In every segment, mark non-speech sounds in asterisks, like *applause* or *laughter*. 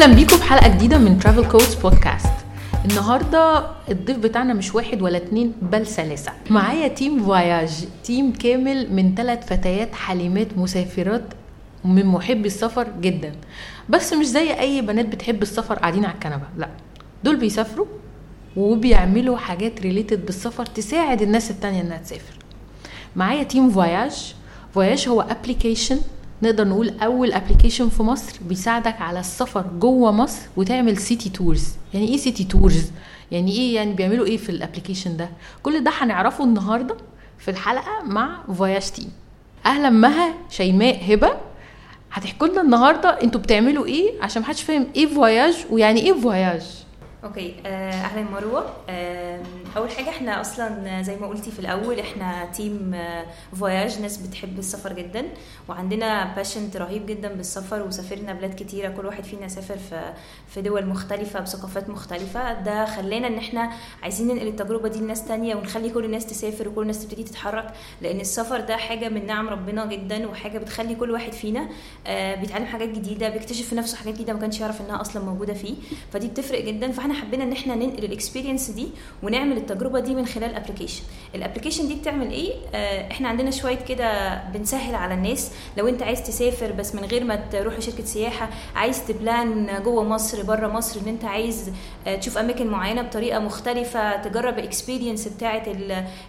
أهلا بيكم في حلقة جديدة من Travel Codes Podcast النهارده الضيف بتاعنا مش واحد ولا اتنين بل ثلاثة معايا team Voyage team كامل من ثلاث فتيات حالمات مسافرات من محبي السفر جدا. بس مش زي أي بنات بتحب السفر قاعدين على الكنبة لا. دول بيسافروا وبيعملوا حاجات related بالسفر تساعد الناس التانية إنها تسافر. معايا team Voyage. Voyage هو application نقدر نقول أول application في مصر بيساعدك على السفر جوه مصر وتعمل city tours يعني إيه city tours يعني إيه يعني بيعملوا إيه في ال application ده؟ كل ده هنعرفه النهارده في الحلقة مع Voyage team أهلا مها شيماء هبة. هتحكوا لنا النهارده أنتوا بتعملوا إيه عشان محدش فاهم إيه Voyage ويعني إيه Voyage okay آه، أهلا مروة. أول حاجة إحنا أصلا زي ما قلتي في الأول إحنا team Voyage ناس بتحب السفر جدا وعندنا passion رهيب جدا بالسفر وسافرنا بلاد كتيرة كل واحد فينا سافر في في دول مختلفة بثقافات مختلفة. ده خلانا إن إحنا عايزين ننقل التجربة دي لناس تانية ونخلي كل الناس تسافر وكل الناس تبتدي تتحرك. لأن السفر ده حاجة من نعم ربنا جدا وحاجة بتخلي كل واحد فينا آه، بيتعلم حاجات جديدة بيكتشف في نفسه حاجات جديدة ما كانش يعرف إنها أصلا موجودة فيه. فدي بتفرق جدا. فإحنا حبينا إن إحنا ننقل ال experience دي ونعمل التجربة دي من خلال application ال application دي بتعمل إيه؟ آه، إحنا عندنا شوية كده بنسهل على الناس. لو أنت عايز تسافر بس من غير ما تروح لشركه سياحة عايز ت plan جوه مصر بره مصر إن أنت عايز آه، تشوف أماكن معينة بطريقة مختلفة تجرب ال experience بتاعه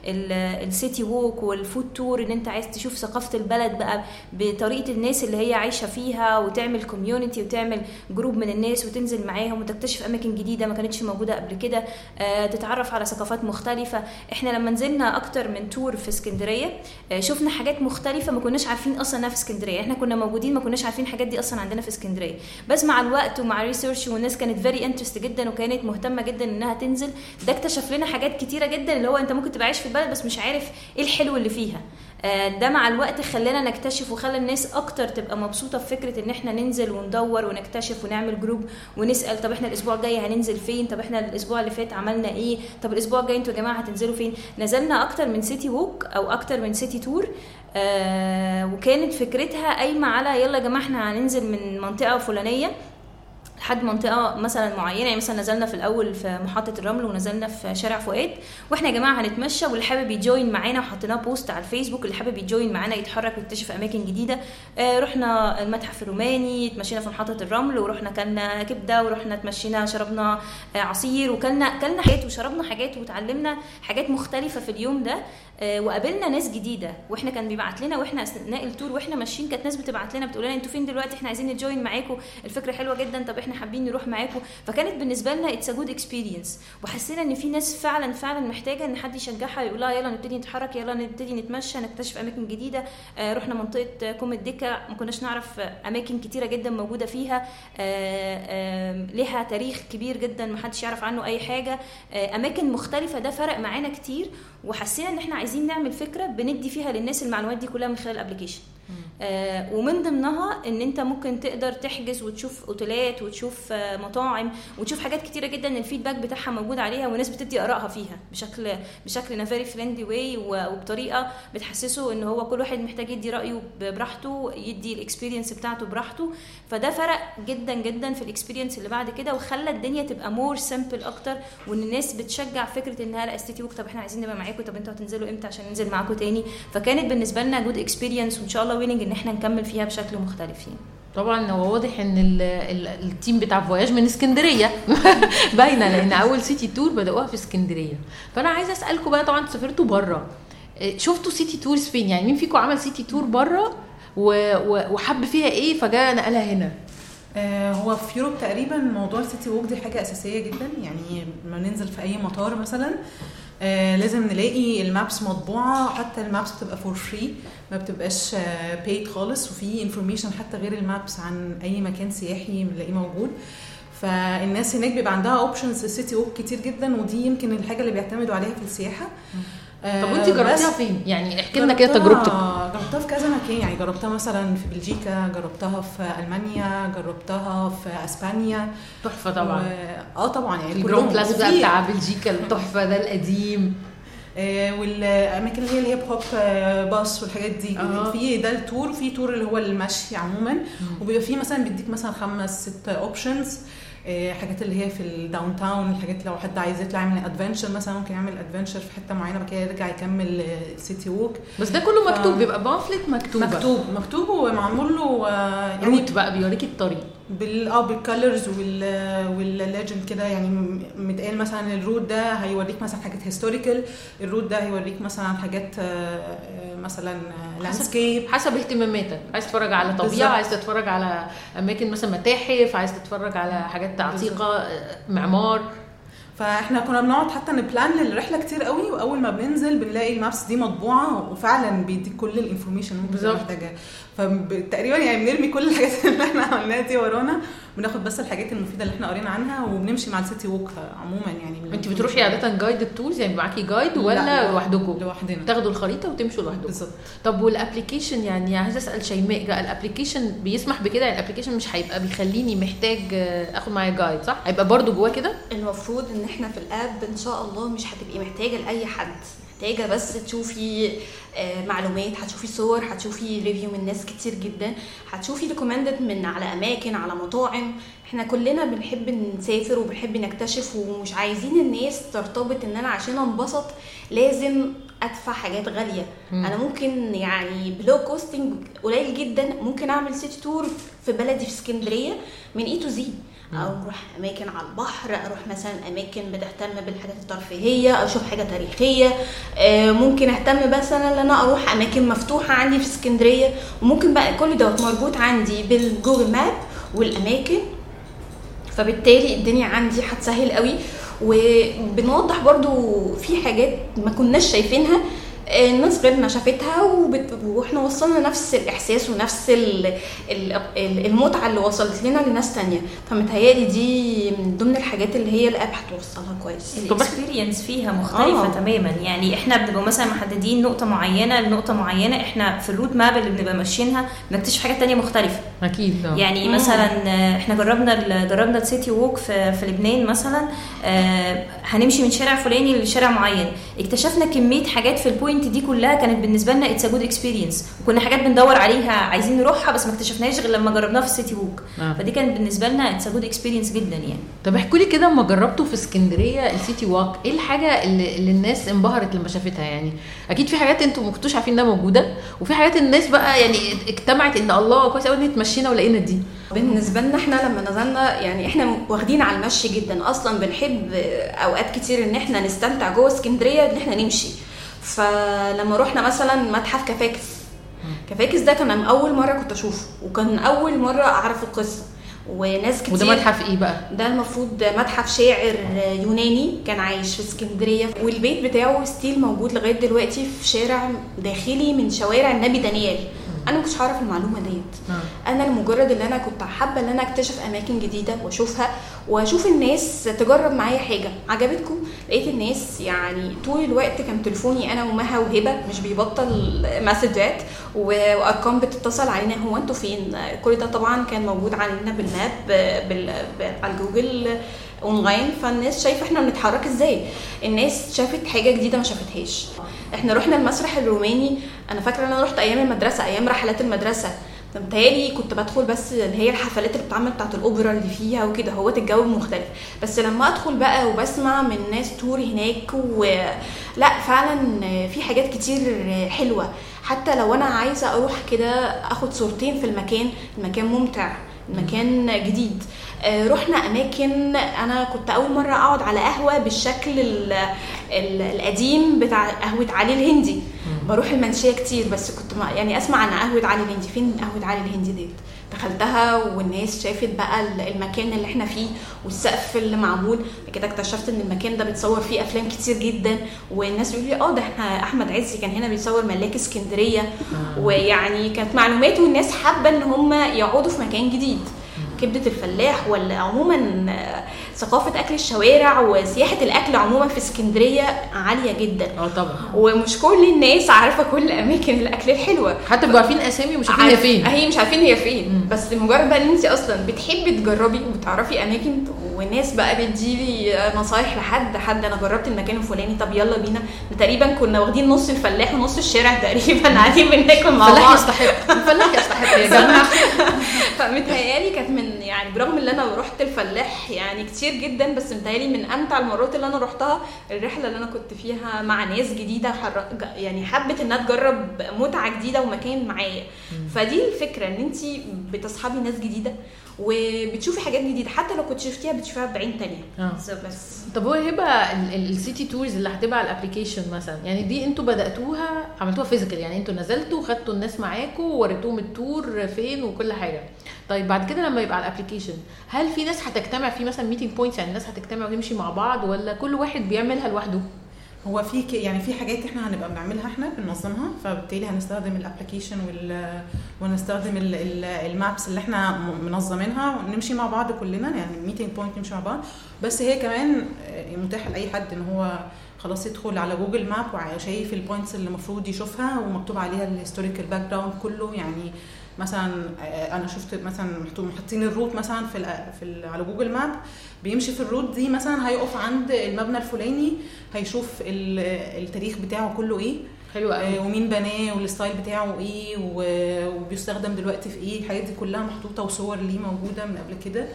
ال city walk وال food tour إن أنت عايز تشوف ثقافة البلد بقى بطريقة الناس اللي هي عايشة فيها وتعمل community وتعمل group من الناس وتنزل معاهم وتكتشف أماكن جديدة ما كانتش موجودة قبل كده. آه، تتعرف على ثقافات مختلفة. إحنا لما نزلنا أكتر من tour في اسكندرية آه، شفنا حاجات مختلفة ما كناش عارفين أصلا إنها في اسكندرية. إحنا كنا موجودين ما كناش عارفين الحاجات دي أصلا عندنا في اسكندرية. بس مع الوقت ومع ال research والناس كانت very interest جدا وكانت مهتمة جدا إنها تنزل ده اكتشف لنا حاجات كتيرة جدا اللي هو أنت ممكن تبقى عايش في البلد بس مش عارف إيه الحلو اللي فيها. ده مع الوقت خلانا نكتشف وخلى الناس أكتر تبقى مبسوطة في فكرة إن إحنا ننزل وندور ونكتشف ونعمل group ونسأل طب إحنا الأسبوع الجاي هننزل فين؟ طب إحنا الأسبوع اللي فات عملنا إيه؟ طب الأسبوع الجاي أنتوا يا جماعة هتنزلوا فين؟ نزلنا أكتر من city walk أو أكتر من city tour آه وكانت فكرتها قايمة على يلا يا جماعة إحنا هننزل من منطقة فلانية. لحد منطقة مثلا معينة يعني مثلا نزلنا في الأول في محطة الرمل ونزلنا في شارع فؤاد. وإحنا يا جماعة هنتمشى واللي حابب ي join معانا وحطيناه post على الفيسبوك اللي حابب ي join معانا يتحرك ويكتشف أماكن جديدة. آه رحنا المتحف الروماني اتمشينا في محطة الرمل ورحنا كلنا كبدة ورحنا اتمشينا شربنا آه عصير وكلنا كلنا حاجات وشربنا حاجات وتعلمنا حاجات مختلفة في اليوم ده. آه وقابلنا ناس جديدة. وإحنا كان بيبعت لنا وإحنا أثناء ال tour وإحنا ماشيين كانت ناس بتبعت لنا بتقول لنا أنتوا فين دلوقتي؟ إحنا عايزين ن join معاكم الفكرة حلوة جدا. طب إحنا حابين نروح معاكم. فكانت بالنسبة لنا it's good experience وحسينا إن في ناس فعلا فعلا محتاجة إن حد يشجعها يقول لها يلا نبتدي نتحرك يلا نبتدي نتمشى نكتشف أماكن جديدة. آه رحنا منطقة كوم الدكه ما كناش نعرف أماكن كتيرة جدا موجودة فيها. آه آه ليها تاريخ كبير جدا ما حدش يعرف عنه أي حاجة. آه أماكن مختلفة ده فرق معانا كتير. وحسينا إن إحنا عايزين نعمل فكرة بندي فيها للناس المعلومات دي كلها من خلال ال application. آه ومن ضمنها إن أنت ممكن تقدر تحجز وتشوف أوتيلات وتشوف آه مطاعم وتشوف حاجات كتيرة جدا ال feedback بتاعها موجود عليها وناس بتدي آرائها فيها بشكل بشكل very friendly way وبطريقة بتحسسه إن هو كل واحد محتاج يدي رأيه براحته يدي ال experience بتاعته براحته. فده فرق جدا جدا في ال experience اللي بعد كده وخلى الدنيا تبقى more simple أكتر وإن الناس بتشجع فكرة انها لا استيتي طب إحنا عايزين نبقى معاكم طب أنتوا هتنزلوا إمتى عشان ننزل معاكم تاني. فكانت بالنسبة لنا good experience وإن شاء الله ويننج إن إحنا نكمل فيها بشكل مختلف يعني. طبعا هو واضح إن ال ال ال team بتاع فواياج من اسكندرية. *laughs* باينة لأن أول city tour بدأوها في اسكندرية. فأنا عايزة أسألكم بقى طبعا سافرتوا بره شفتوا city tours فين؟ يعني مين فيكم عمل city tour بره وحب فيها إيه؟ فجاء نقلها هنا. آه، هو في Europe تقريبا موضوع ال city walk دي حاجة أساسية جدا. يعني لما ننزل في أي مطار مثلا. آه لازم نلاقي ال maps مطبوعة. حتى ال maps بتبقى for free ما بتبقاش بيد خالص. وفي information حتى غير ال maps عن أي مكان سياحي بنلاقيه موجود. فالناس هناك بيبقى عندها options city walk كتير جدا ودي يمكن الحاجة اللي بيعتمدوا عليها في السياحة. آه، طب وانت جربتيها فين؟ يعني احكي لنا كده تجربتك. جربتها في كذا مكان يعني جربتها مثلا في بلجيكا جربتها في ألمانيا جربتها في أسبانيا. تحفة طبعا. و... آه طبعا يعني ال Grand كلهم. Place بقى بتاع بلجيكا التحفة ده القديم. آه، والأماكن اللي هي الهيب هوب آه، باص والحاجات دي. آه. في ده ال tour وفي tour اللي هو المشي عموما. وبيبقى فيه مثلا بيديك مثلا خمس ست options حاجات اللي هي في ال downtown الحاجات لو حد عايز يطلع يعمل adventure مثلا ممكن يعمل adventure في حتة معينة بعد كده يرجع يكمل city walk بس ده كله ف- مكتوب بيبقى pamphlet مكتوبة. مكتوب مكتوب ومعمول له آه، يعني route بقى بيوريكي الطريق. بال آه بال colors وال وال legend كده. يعني متقال مثلا ال route ده هيوريك مثلا حاجات historical ال route ده هيوريك مثلا حاجات آه، آه، مثلا landscape حسب اهتماماتك. عايز تتفرج على طبيعة بالظبط. عايز تتفرج على أماكن مثلا متاحف عايز تتفرج على حاجات عتيقه آه، معمار. فاحنا كنا بنقعد حتى ن plan للرحلة كتير قوي وأول ما بننزل بنلاقي ال maps دي مطبوعة وفعلا بيديك كل ال information اللي. محتاجها فتقريبا يعني بنرمي كل الحاجات اللي إحنا عملناها دي ورانا بناخد بس الحاجات المفيدة اللي إحنا قرينا عنها وبنمشي مع ال city walk عموما يعني. انت بتروحي عادة guided tours يعني معاكي guide ولا لا، لوحدكم؟ لوحدنا. تاخدوا الخريطة وتمشوا لوحدكم. بالظبط. طب وال application يعني عايزة أسأل شيماء بقى ال application بيسمح بكده؟ يعني ال application مش هيبقى بيخليني محتاج آخد معايا guide صح؟ هيبقى برضو جواه كده؟ المفروض إن إحنا في ال app إن شاء الله مش هتبقي محتاجة لأي حد. محتاجة بس تشوفي آه، معلومات هتشوفي صور هتشوفي review من ناس كتير جدا. هتشوفي recommended من على أماكن على مطاعم. إحنا كلنا بنحب نسافر وبنحب نكتشف ومش عايزين الناس ترتبط إن أنا عشان أنبسط لازم أدفع حاجات غالية. مم. أنا ممكن يعني ب low costing قليل جدا. ممكن أعمل city tour في بلدي في اسكندرية من A to Z أو أروح أماكن على البحر أروح مثلا أماكن بتهتم بالحاجات الترفيهية أشوف حاجة تاريخية. آه، ممكن أهتم مثلا إن أنا أروح أماكن مفتوحة عندي في اسكندرية. وممكن بقى كل دوت مربوط عندي بال Google Map والأماكن. فبالتالي الدنيا عندي هتسهل قوي. وبنوضح برضو في حاجات ما كناش شايفينها. الناس غيرنا شافتها وبت... وإحنا وصلنا نفس الإحساس ونفس ال... ال... ال- المتعة اللي وصلت لنا لناس تانية. فمتهيألي دي من ضمن الحاجات اللي هي ال app هتوصلها كويس. ال experience فيها مختلفة آه. تماما. يعني إحنا بنبقى مثلا محددين نقطة معينة لنقطة معينة. إحنا في ال route map اللي بنبقى ماشيينها بنكتشف حاجات تانية مختلفة. أكيد آه. يعني مم. مثلا آه، إحنا جربنا ال- جربنا ال city walk في, في لبنان مثلا. آه، هنمشي من شارع فلاني لشارع معين. اكتشفنا كمية حاجات في ال point دي كلها كانت بالنسبة لنا it's good experience وكنا حاجات بندور عليها عايزين نروحها بس ما اكتشفناش غير لما جربناها في ال city walk آه. فدي كانت بالنسبة لنا it's good experience جدا يعني. طب احكوا لي كده لما جربتوا في اسكندرية ال city walk إيه الحاجة اللي, اللي الناس انبهرت لما شافتها يعني؟ أكيد في حاجات أنتوا ما كنتوش عارفين إنها موجودة وفي حاجات الناس بقى يعني اجتمعت إن الله كويس قوي إن اتمشينا ولقينا دي. بالنسبة لنا إحنا لما نزلنا يعني إحنا واخدين على المشي جدا. أصلا بنحب أوقات كتير إن إحنا نستمتع جوه اسكندرية إن إحنا نمشي. فلما رحنا مثلا متحف كفافيس كفافيس ده كان أول مرة كنت أشوفه وكان أول مرة اعرف القصة وناس كتير وده متحف إيه بقى؟ ده المفروض متحف شاعر يوناني كان عايش في اسكندرية. والبيت بتاعه still موجود لغاية دلوقتي في شارع داخلي من شوارع النبي دانيال. أنا ما كنتش عارف المعلومة ديت. أنا لمجرد ان أنا كنت حابة إن أنا أكتشف أماكن جديدة وأشوفها وأشوف الناس تجرب معايا حاجة. عجبتكم؟ لقيت الناس يعني طول الوقت كان تليفوني أنا ومها وهبة مش بيبطل مسجات وأرقام بتتصل علينا هو أنتوا فين؟ كل ده طبعا كان موجود علينا بال map بال... على جوجل أونلاين. فالناس شايفة إحنا بنتحرك إزاي؟ الناس شافت حاجة جديدة ما شافتهاش. إحنا رحنا المسرح الروماني أنا فاكرة إن أنا رحت أيام المدرسة أيام رحلات المدرسة. متهيألي كنت بدخل بس اللي هي الحفلات اللي بتتعمل بتاعت الأوبرا اللي فيها وكده هو الجو مختلف. بس لما أدخل بقى وبسمع من ناس تور هناك و لا فعلا في حاجات كتير حلوة. حتى لو أنا عايزة أروح كده أخد صورتين في المكان المكان ممتع المكان جديد. رحنا أماكن. أنا كنت أول مرة أقعد على قهوة بالشكل ال ال القديم بتاع قهوة علي الهندي. بروح المنشية كتير بس كنت يعني أسمع عن قهوة علي الهندي. فين قهوة علي الهندي ديت؟ دخلتها والناس شافت بقى ال- المكان اللي إحنا فيه والسقف اللي معمول. كده اكتشفت إن المكان ده بيتصور فيه أفلام كتير جدا. والناس بيقولوا لي آه ده إحنا أحمد عزي كان هنا بيصور ملاك اسكندرية. ويعني كانت معلومات والناس حابة إن هم يقعدوا في مكان جديد. كبدة الفلاح ولا عموما ثقافة أكل الشوارع وسياحة الأكل عموما في اسكندرية عالية جدا. آه طبعا. ومش كل الناس عارفة كل أماكن الأكل الحلوة. حتى بيبقوا عارفين أسامي ومش عارفين هي فين. هي مش عارفين هي فين. بس لمجرد بقى إن انت أصلا بتحبي تجربي وتعرفي أماكن والناس بقى بتديلي نصايح لحد حد أنا جربت المكان الفلاني طب يلا بينا. تقريبا كنا واخدين نص الفلاح ونص الشارع تقريبا. *laughs* قاعدين بناكل مع الفلاح بعض. يستحق. الفلاح يستحق يا جماعة. *laughs* فمتهيألي كانت من يعني برغم إن أنا رحت الفلاح يعني كتير جدا بس متهيألي من أمتع المرات اللي أنا رحتها الرحلة اللي أنا كنت فيها مع ناس جديدة حر... يعني حبت إنها تجرب متعة جديدة ومكان معايا. فدي الفكرة إن انت بتصحبي ناس جديدة وبتشوفي حاجات جديدة. حتى لو كنت شفتيها بتشوفيها بعين تانية. آه. بس. طب هو هبه ال- ال- ال city tours اللي هتبقى على ال application مثلا؟ يعني دي أنتوا بدأتوها عملتوها physical يعني أنتوا نزلتوا وخدتوا الناس معاكم ووريتوهم ال tour فين وكل حاجة. طيب بعد كده لما يبقى على ال application هل في ناس هتجتمع في مثلا meeting points يعني الناس هتجتمع ويمشي مع بعض ولا كل واحد بيعملها لوحده؟ هو في يعني في حاجات إحنا هنبقى بنعملها إحنا بننظمها فبالتالي هنستخدم ال application وال ونستخدم ال- ال- ال maps اللي إحنا منظمينها ونمشي مع بعض كلنا يعني ال meeting point نمشي مع بعض. بس هي كمان آه، متاح لأي حد إن هو خلاص يدخل على جوجل map وشايف ال points اللي المفروض يشوفها ومكتوب عليها ال historical background كله. يعني مثلا آه، أنا شفت مثلا محطين ال route مثلا في في على جوجل map بيمشي في ال route دي مثلا هيقف عند المبنى الفلاني هيشوف ال- التاريخ بتاعه كله إيه. حلو قوي. آه، ومين بناه وال style بتاعه إيه وبيستخدم دلوقتي في إيه. الحاجات دي كلها محطوطة وصور ليه موجودة من قبل كده.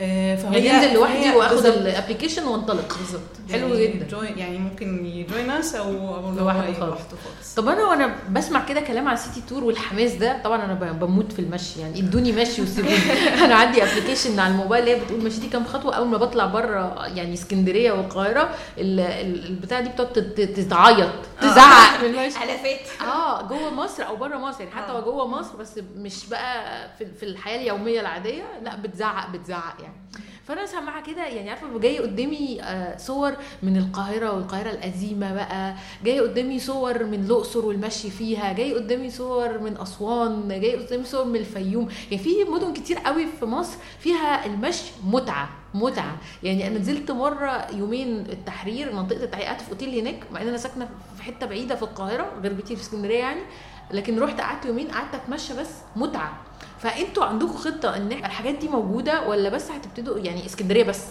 آه، فهي يعني انزل لوحدي وآخد. ال application وانطلق. بالظبط. حلو يعني جدا. join- يعني ممكن ي join us أو لوحده خالص. لوحده خالص. طب أنا وأنا بسمع كده كلام على city tour والحماس ده طبعا أنا ب- بموت في المشي. يعني إدوني مشي وسيبوني. *laughs* *laughs* أنا عندي application على الموبايل اللي هي بتقول مشيتي كام خطوة. أول ما بطلع بره يعني اسكندرية والقاهرة ال- ال- البتاع دي بتقعد تت- تتعيط تزعق. *laughs* من المشي الافات آه جوه مصر أو بره مصر. يعني حتى آه. لو جوه مصر بس مش بقى في, في الحياة اليومية العادية. لا بتزعق بتزعق يعني. فأنا سامعة كده يعني عارفة جاي قدامي آه، صور من القاهرة والقاهرة القديمة بقى جاي قدامي صور من الأقصر والمشي فيها جاي قدامي صور من أسوان جاي قدامي صور من الفيوم. يعني في مدن كتير قوي في مصر فيها المشي متعة متعة. يعني أنا نزلت مرة يومين التحرير منطقة التحرير قعدت في أوتيل هناك مع إن أنا ساكنة في حتة بعيدة في القاهرة غير بيتي في اسكندرية يعني. لكن رحت قعدت يومين قعدت أتمشى بس متعة. فانتوا عندكم خطة ان الحاجات دي موجودة ولا بس هتبتدوا يعني اسكندرية بس؟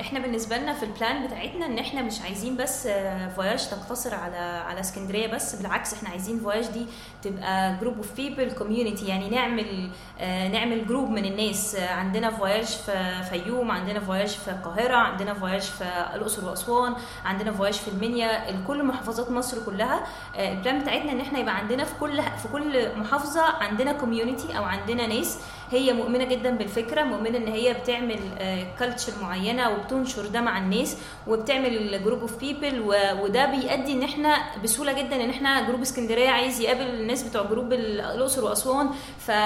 إحنا بالنسبة لنا في ال plan بتاعتنا ان إحنا مش عايزين بس آه، فواياج تقتصر على على اسكندرية بس بالعكس إحنا عايزين فواياج دي تبقى group of people community يعني نعمل آه، نعمل group من الناس. آه، عندنا فواياج في فيوم عندنا فواياج في القاهرة عندنا فواياج في الأقصر وأسوان عندنا فواياج في المنيا كل محافظات مصر كلها. آه، ال plan بتاعتنا ان إحنا يبقى عندنا في كل في كل محافظة عندنا community أو عندنا ناس. هي مؤمنة جدا بالفكرة مؤمنة إن هي بتعمل culture معينة وبتنشر ده مع الناس وبتعمل group of people وده بيؤدي إن إحنا بسهولة جدا إن إحنا group اسكندرية عايز يقابل الناس بتوع group الأقصر وأسوان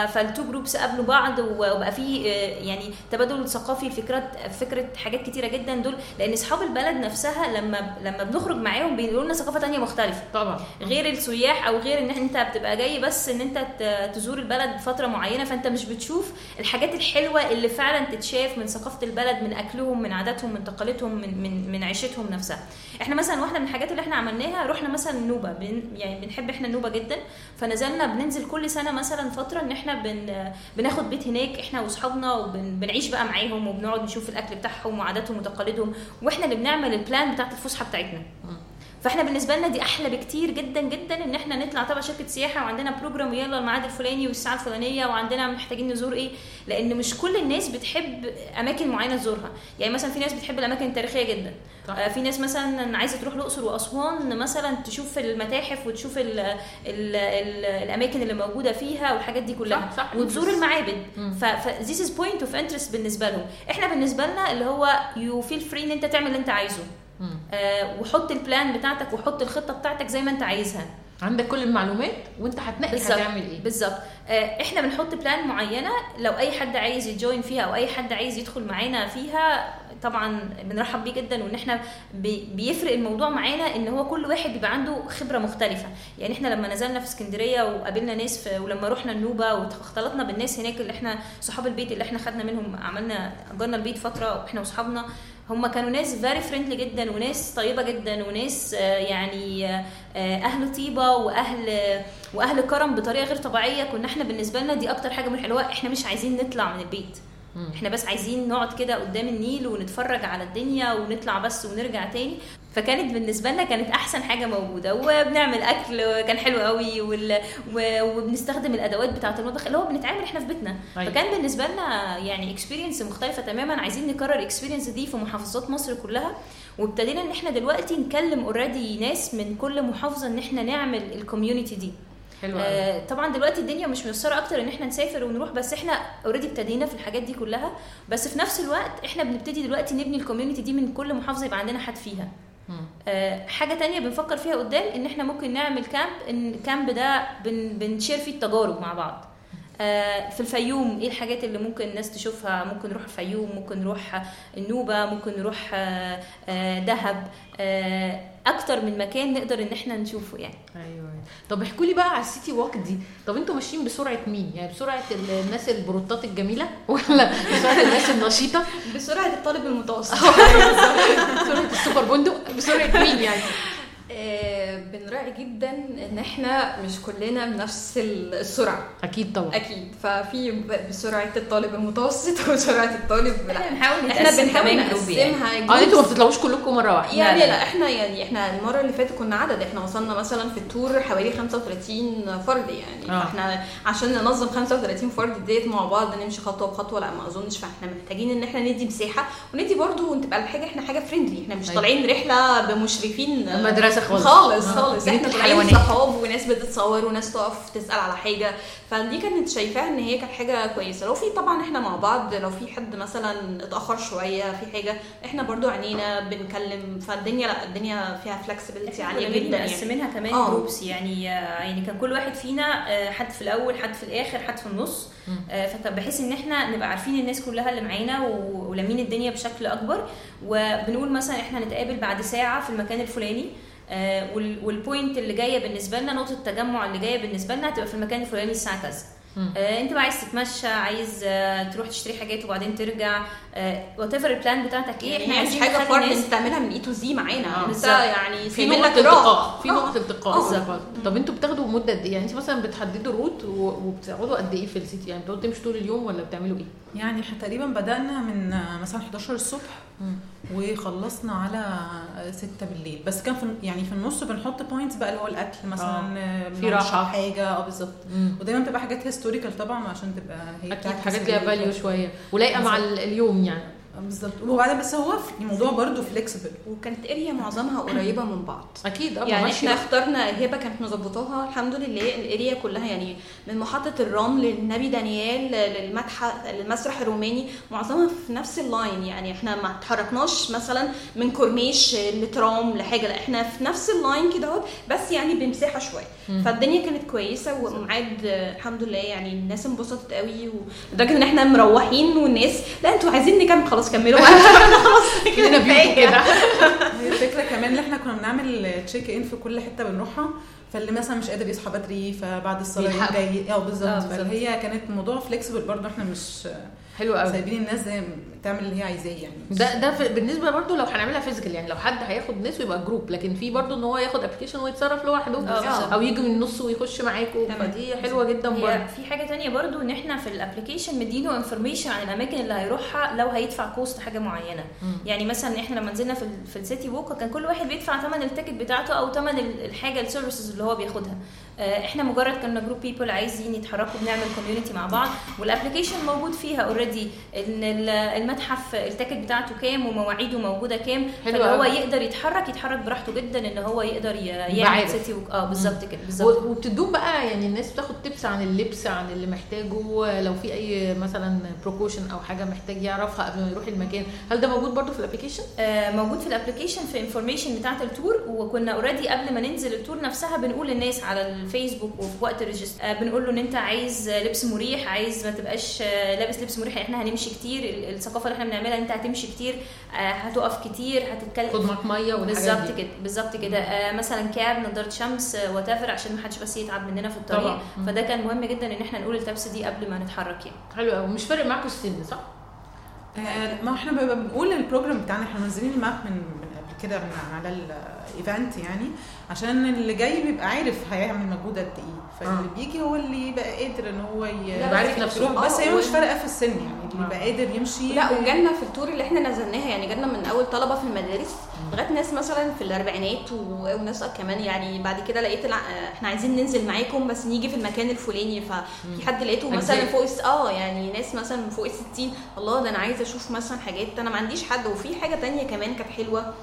فال two groups قابلوا بعض وبقى في آه، يعني تبادل ثقافي لفكرات فكرة حاجات كتيرة جدا دول لأن أصحاب البلد نفسها لما لما بنخرج معاهم بيقولوا لنا ثقافة تانية مختلفة. طبعا. غير السياح أو غير إن أنت بتبقى جاي بس إن أنت تزور البلد فترة معينة فأنت مش بتشوف الحاجات الحلوة اللي فعلا تتشاف من ثقافة البلد من أكلهم من عاداتهم من تقاليدهم من من من عيشتهم نفسها. إحنا مثلا واحدة من الحاجات اللي إحنا عملناها رحنا مثلا النوبه بن يعني بنحب إحنا النوبه جدا فنزلنا بننزل كل سنة مثلا فترة إن إحنا بن بناخد بيت هناك إحنا وأصحابنا وبنعيش بقى معاهم وبنقعد نشوف الأكل بتاعهم وعاداتهم وتقاليدهم وإحنا اللي بنعمل ال plan بتاعت الفسحة بتاعتنا. فاحنا بالنسبة لنا دي أحلى بكتير جدا جدا إن إحنا نطلع تبع شركة سياحة وعندنا program يلا الميعاد الفلاني والساعة الفلانية وعندنا محتاجين نزور إيه لأن مش كل الناس بتحب أماكن معينة تزورها يعني مثلا في ناس بتحب الأماكن التاريخية جدا صح. آه، في ناس مثلا عايزة تروح الأقصر وأسوان مثلا تشوف المتاحف وتشوف ال ال ال الأماكن اللي موجودة فيها والحاجات دي كلها صح، صح. وتزور المعابد مم. ف ف- this is point of interest بالنسبة لهم إحنا بالنسبة لنا اللي هو you feel free إن أنت تعمل اللي أنت عايزه. آه، وحط البلان بتاعتك وحط الخطة بتاعتك زي ما انت عايزها. عندك كل المعلومات وانت هتنقي هتعمل إيه. بالظبط. آه، إحنا بنحط plan معينة لو أي حد عايز ي join فيها أو أي حد عايز يدخل معانا فيها طبعا بنرحب بيه جدا وإن إحنا بي- بيفرق الموضوع معانا إن هو كل واحد بيبقى عنده خبرة مختلفة. يعني إحنا لما نزلنا في اسكندرية وقابلنا ناس في ولما رحنا النوبه واختلطنا بالناس هناك اللي إحنا صحاب البيت اللي إحنا خدنا منهم عملنا أجرنا البيت فترة وإحنا واصحابنا هم كانوا ناس very friendly جدا وناس طيبة جدا وناس آه، يعني آه، آه، أهل طيبة وأهل وأهل كرم بطريقة غير طبيعية. كنا إحنا بالنسبة لنا دي أكتر حاجة اللي هو إحنا مش عايزين نطلع من البيت. إحنا بس عايزين نقعد كده قدام النيل ونتفرج على الدنيا ونطلع بس ونرجع تاني. فكانت بالنسبة لنا كانت أحسن حاجة موجودة. وبنعمل أكل كان حلو قوي وال... و... وبنستخدم الأدوات بتاعة المطبخ اللي هو بنتعامل إحنا في بيتنا. أيوة. فكان بالنسبة لنا يعني experience مختلفة تماما. عايزين نكرر ال experience دي في محافظات مصر كلها. وابتدينا إن إحنا دلوقتي نكلم already ناس من كل محافظة إن إحنا نعمل ال community دي. حلو آه، طبعا دلوقتي الدنيا مش ميسرة أكتر إن إحنا نسافر ونروح بس إحنا already ابتدينا في الحاجات دي كلها. بس في نفس الوقت إحنا بنبتدي دلوقتي نبني ال community دي من كل محافظة يبقى عندنا حد فيها. آه، حاجة تانية بنفكر فيها قدام إن إحنا ممكن نعمل camp إن ال camp ده بن بن share فيه التجارب مع بعض. في الفيوم إيه الحاجات اللي ممكن الناس تشوفها؟ ممكن نروح الفيوم ممكن نروح النوبه ممكن نروح آه، آه، دهب. آه، أكتر من مكان نقدر إن إحنا نشوفه يعني. أيوه أيوة. طب احكوا لي بقى على السيتي ووك دي. طب أنتوا ماشيين بسرعة مين؟ يعني بسرعة ال- الناس البروتات الجميلة *laughs* ولا بسرعة الناس النشيطة؟ بسرعة الطالب المتوسط. *laughs* بسرعة السوبر بندق؟ بسرعة مين يعني؟ آه، بنراعي جدا إن إحنا مش كلنا بنفس السرعة أكيد طبعا أكيد ففي بسرعة الطالب المتوسط *laughs* وسرعة الطالب لا إحنا بنحاول إحنا بنحاول group يعني. نقسمها أه أنتوا ما. بتطلعوش كلكم مرة واحدة يعني لا، لا, لا. إحنا يعني إحنا المرة اللي فاتت كنا عدد إحنا وصلنا مثلا في ال tour حوالي 35 فرد يعني آه. فإحنا عشان ننظم 35 فرد ديت مع بعض نمشي خطوة بخطوة لا ما أظنش فإحنا محتاجين إن إحنا ندي مساحة وندي برضو تبقى الحاجة إحنا حاجة friendly إحنا مش أيوة. طالعين رحلة بمشرفين مدرسه خالص خالص آه. خالص. إحنا الحيوانات. صحاب وناس بتتصور وناس تقف تسأل على حاجة. فدي كانت شايفاها إن هي كانت حاجة كويسة. لو في طبعا إحنا مع بعض لو في حد مثلا اتأخر شوية في حاجة إحنا برضو عينينا بنكلم. فالدنيا لأ الدنيا فيها flexibility عالية كنا جدا يعني. مقسمينها كمان آه. groups يعني يعني كان كل واحد فينا آه، حد في الأول حد في الآخر حد في النص. آه، فكان بحيث إن إحنا نبقى عارفين الناس كلها اللي معانا ولامين الدنيا بشكل أكبر. وبنقول مثلا إحنا هنتقابل بعد ساعة في المكان الفلاني. وال point اللي جاية بالنسبة لنا نقطة التجمع اللي جاية بالنسبة لنا هتبقى في المكان الفلاني الساعة كذا. آه، انت بقى عايز تتمشى عايز آه، تروح تشتري حاجات وبعدين ترجع whatever ال plan بتاعتك إيه يعني إحنا عايزين حاجة فرد انت تعملها من A to Z معانا آه. انت. يعني في راحة. التقاء في آه. نقطة التقاء آه. طب أنتوا بتاخدوا مدة قد إيه؟ يعني انت مثلا بتحددوا route وبتقعدوا قد إيه في ال city؟ يعني بتقعدوا تمشوا طول اليوم ولا بتعملوا إيه؟ يعني إحنا تقريبا بدأنا من آه، مثلا 11 الصبح وخلصنا على 6 بالليل. بس كان في يعني في النص بنحط points بقى اللي هو الأكل مثلا آه، في بنشرب راحة. حاجة. آه بالظبط. ودايما بتبقى حاجات historical طبعا عشان تبقى هي أكيد حاجات ليها value شوية. ولايقة مع ال- اليوم يعني. آه، بالظبط. وبعدين بس هو في- الموضوع برضو flexible وكانت area معظمها قريبة من بعض. أكيد آه يعني إحنا. اخترنا هبه كانت مظبطاها. الحمد لله ال area كلها يعني من محطة الرمل للنبي دانيال للمتحف المسرح الروماني معظمها في نفس ال line يعني إحنا ما اتحركناش مثلا من كورنيش لترام لحاجة. لا إحنا في نفس ال line كده أهوت بس يعني بمساحة شوية. فالدنيا كانت كويسة وميعاد آه، الحمد لله يعني الناس انبسطت قوي لدرجة إن إحنا مروحين والناس لا أنتوا عايزين نكمل خلاص كملوا. *laughs* خلاص كلنا بيوتو كده. هي الفكرة كمان إن إحنا كنا بنعمل check in في كل حتة بنروحها فاللي مثلا مش قادر يصحى بدري فبعد الصلاة. جاي. آه آه، بالظبط بالظبط. فهي كانت الموضوع flexible برضه إحنا مش حلو قوي سايبين الناس زي تعمل اللي هي عايزاه يعني ده ده في- بالنسبة برضو لو هنعملها physical يعني لو حد هياخد ناس ويبقى group لكن في برضو إن هو ياخد application ويتصرف لوحده بالظبط. أو يجي من النص ويخش معاكم تمام. فدي حلوة جدا برضو في حاجة تانية برضو إن إحنا في ال application مدينه information عن الأماكن اللي هيروحها لو هيدفع cost حاجة معينة مم. يعني مثلا إحنا لما نزلنا في في ال city walk كان كل واحد بيدفع ثمن ال ticket بتاعته أو ثمن ال- الحاجة ال services اللي هو بياخدها آه، إحنا مجرد كنا group people عايزين يتحركوا بنعمل community مع بعض وال application موجود فيها already إن ال- المتحف ال ticket بتاعته كام ومواعيده موجودة كام فهو. يقدر يتحرك يتحرك براحته جدا إن هو يقدر يعمل. city walk- آه بالظبط كده بالظبط وبتدوم بقى يعني الناس بتاخد tips عن اللبس عن اللي محتاجه لو في أي مثلا precaution أو حاجة محتاج يعرفها قبل ما يروح المكان هل ده موجود برضو في ال application آه، موجود في ال application في information بتاعة ال tour وكنا already قبل ما ننزل ال tour نفسها بنقول للناس على الفيسبوك وفي وقت ال regist آه، بنقول له إن أنت عايز لبس مريح عايز ما تبقاش آه، لابس لبس مريح إحنا هنمشي كتير ال- الثقافة اللي إحنا بنعملها إن أنت هتمشي كتير آه، هتقف كتير خد هتتكلم معاك مية بالظبط كده بالظبط كده. آه مثلا cap نضارة شمس what عشان ما حدش بس يتعب مننا في الطريق. طبعاً. فده كان مهم جدا إن إحنا نقول ال tips دي قبل ما نتحرك يعني. حلو قوي مش فارق معاكم السن صح؟ آه، ما إحنا بنقول ال program بتاعنا إحنا منزلين ال map من من قبل كده من على ال event يعني عشان اللي جاي بيبقى عارف هيعمل مجهود قد إيه. فاللي آه. بيجي هو اللي يبقى قادر إن هو يبقى عارف نفسه. بس آه، هي مش و- فارقة في السن يعني اللي آه. يبقى قادر يمشي. لا وجالنا في ال tour اللي إحنا نزلناها يعني جالنا من أول طلبة في المدارس لغاية ناس مثلا في الأربعينات وناس كمان يعني بعد كده لقيت الع- إحنا عايزين ننزل معاكم بس نيجي في المكان الفلاني. ففي حد لقيته مثلا أجزاء. فوق آه يعني ناس مثلا فوق ال 60 الله ده أنا عايزة أشوف مثلا حاجات أنا ما عنديش حد. وفي حاجة تانية كمان كانت حلوة